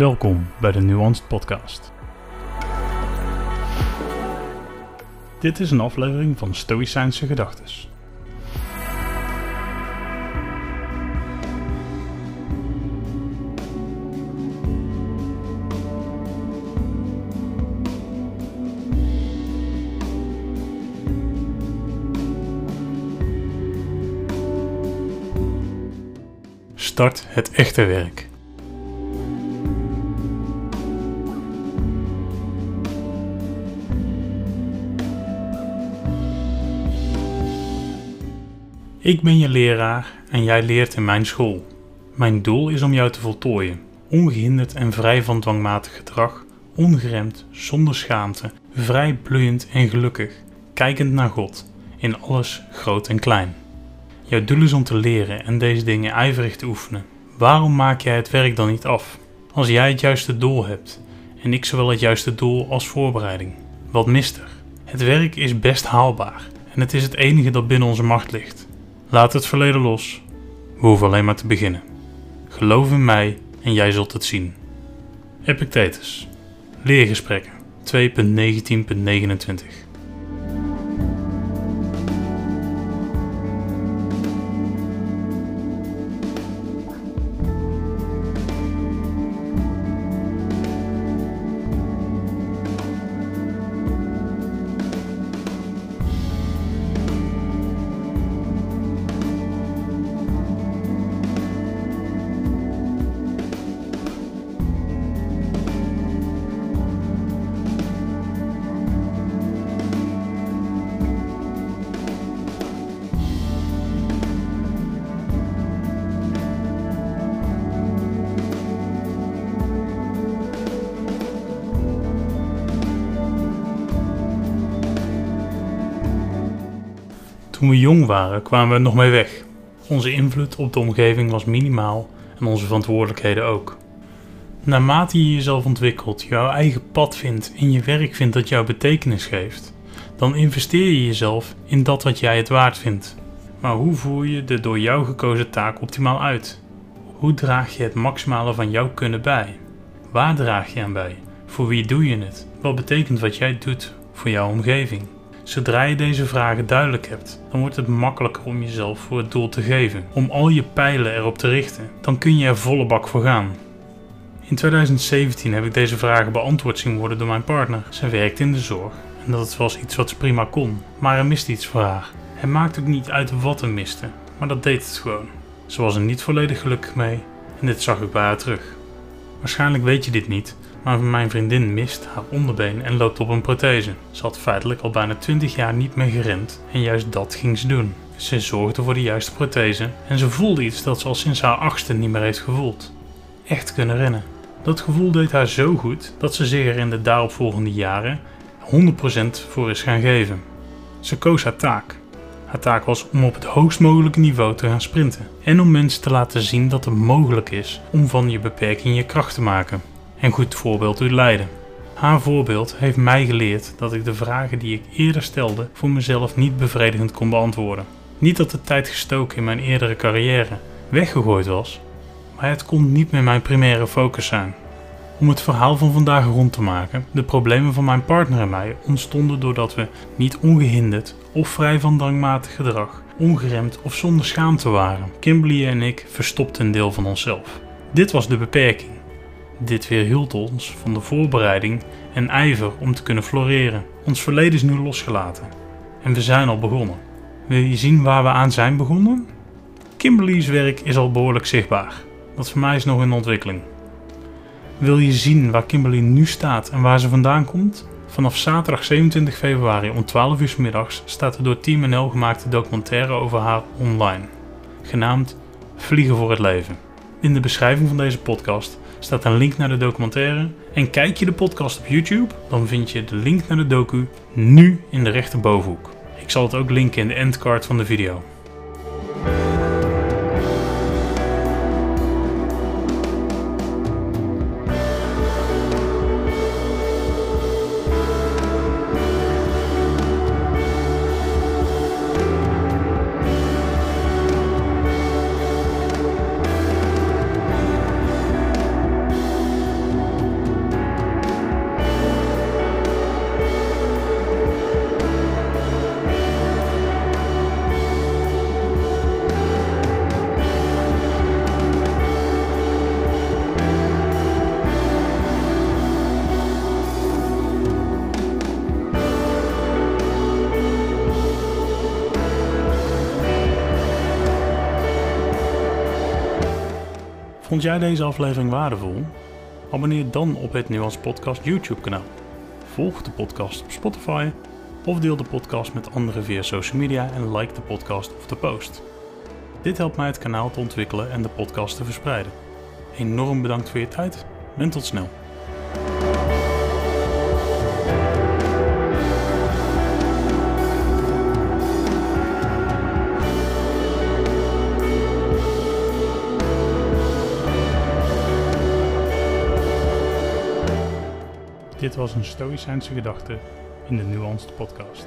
Welkom bij de Nuanced Podcast. Dit is een aflevering van Stoïcijnse Gedachtes. Start het echte werk. Ik ben je leraar en jij leert in mijn school. Mijn doel is om jou te voltooien, ongehinderd en vrij van dwangmatig gedrag, ongeremd, zonder schaamte, vrij bloeiend en gelukkig, kijkend naar God, in alles groot en klein. Jouw doel is om te leren en deze dingen ijverig te oefenen. Waarom maak jij het werk dan niet af? Als jij het juiste doel hebt en ik zowel het juiste doel als voorbereiding. Wat mist er? Het werk is best haalbaar en het is het enige dat binnen onze macht ligt. Laat het verleden los. We hoeven alleen maar te beginnen. Geloof in mij en jij zult het zien. Epictetus. Leergesprekken 2.19.29 Toen we jong waren kwamen we nog mee weg. Onze invloed op de omgeving was minimaal en onze verantwoordelijkheden ook. Naarmate je jezelf ontwikkelt, jouw eigen pad vindt en je werk vindt dat jou betekenis geeft, dan investeer je jezelf in dat wat jij het waard vindt. Maar hoe voer je de door jou gekozen taak optimaal uit? Hoe draag je het maximale van jouw kunnen bij? Waar draag je aan bij? Voor wie doe je het? Wat betekent wat jij doet voor jouw omgeving? Zodra je deze vragen duidelijk hebt, dan wordt het makkelijker om jezelf voor het doel te geven, om al je pijlen erop te richten. Dan kun je er volle bak voor gaan. In 2017 heb ik deze vragen beantwoord zien worden door mijn partner. Ze werkte in de zorg en dat was iets wat ze prima kon, maar er miste iets voor haar. Het maakt ook niet uit wat er miste, maar dat deed het gewoon. Ze was er niet volledig gelukkig mee en dit zag ik bij haar terug. Waarschijnlijk weet je dit niet, maar mijn vriendin mist haar onderbeen en loopt op een prothese. Ze had feitelijk al bijna 20 jaar niet meer gerend en juist dat ging ze doen. Ze zorgde voor de juiste prothese en ze voelde iets dat ze al sinds haar achtste niet meer heeft gevoeld. Echt kunnen rennen. Dat gevoel deed haar zo goed dat ze zich er in de daaropvolgende jaren 100% voor is gaan geven. Ze koos haar taak. Haar taak was om op het hoogst mogelijke niveau te gaan sprinten en om mensen te laten zien dat het mogelijk is om van je beperking je kracht te maken en goed voorbeeld doet leiden. Haar voorbeeld heeft mij geleerd dat ik de vragen die ik eerder stelde voor mezelf niet bevredigend kon beantwoorden. Niet dat de tijd gestoken in mijn eerdere carrière weggegooid was, maar het kon niet meer mijn primaire focus zijn. Om het verhaal van vandaag rond te maken, de problemen van mijn partner en mij ontstonden doordat we niet ongehinderd of vrij van dwangmatig gedrag, ongeremd of zonder schaamte waren. Kimberly en ik verstopten een deel van onszelf. Dit was de beperking. Dit weerhield ons van de voorbereiding en ijver om te kunnen floreren. Ons verleden is nu losgelaten en we zijn al begonnen. Wil je zien waar we aan zijn begonnen? Kimberly's werk is al behoorlijk zichtbaar. Dat voor mij is nog in ontwikkeling. Wil je zien waar Kimberly nu staat en waar ze vandaan komt? Vanaf zaterdag 27 februari om 12 uur s middags staat er door Team NL gemaakte documentaire over haar online, genaamd Vliegen voor het leven. In de beschrijving van deze podcast staat een link naar de documentaire. En kijk je de podcast op YouTube, dan vind je de link naar de docu nu in de rechterbovenhoek. Ik zal het ook linken in de endcard van de video. Vond jij deze aflevering waardevol? Abonneer dan op het Nuance Podcast YouTube kanaal. Volg de podcast op Spotify of deel de podcast met anderen via social media en like de podcast of de post. Dit helpt mij het kanaal te ontwikkelen en de podcast te verspreiden. Enorm bedankt voor je tijd en tot snel. Dit was een Stoïcijnse gedachte in de Nuanced Podcast.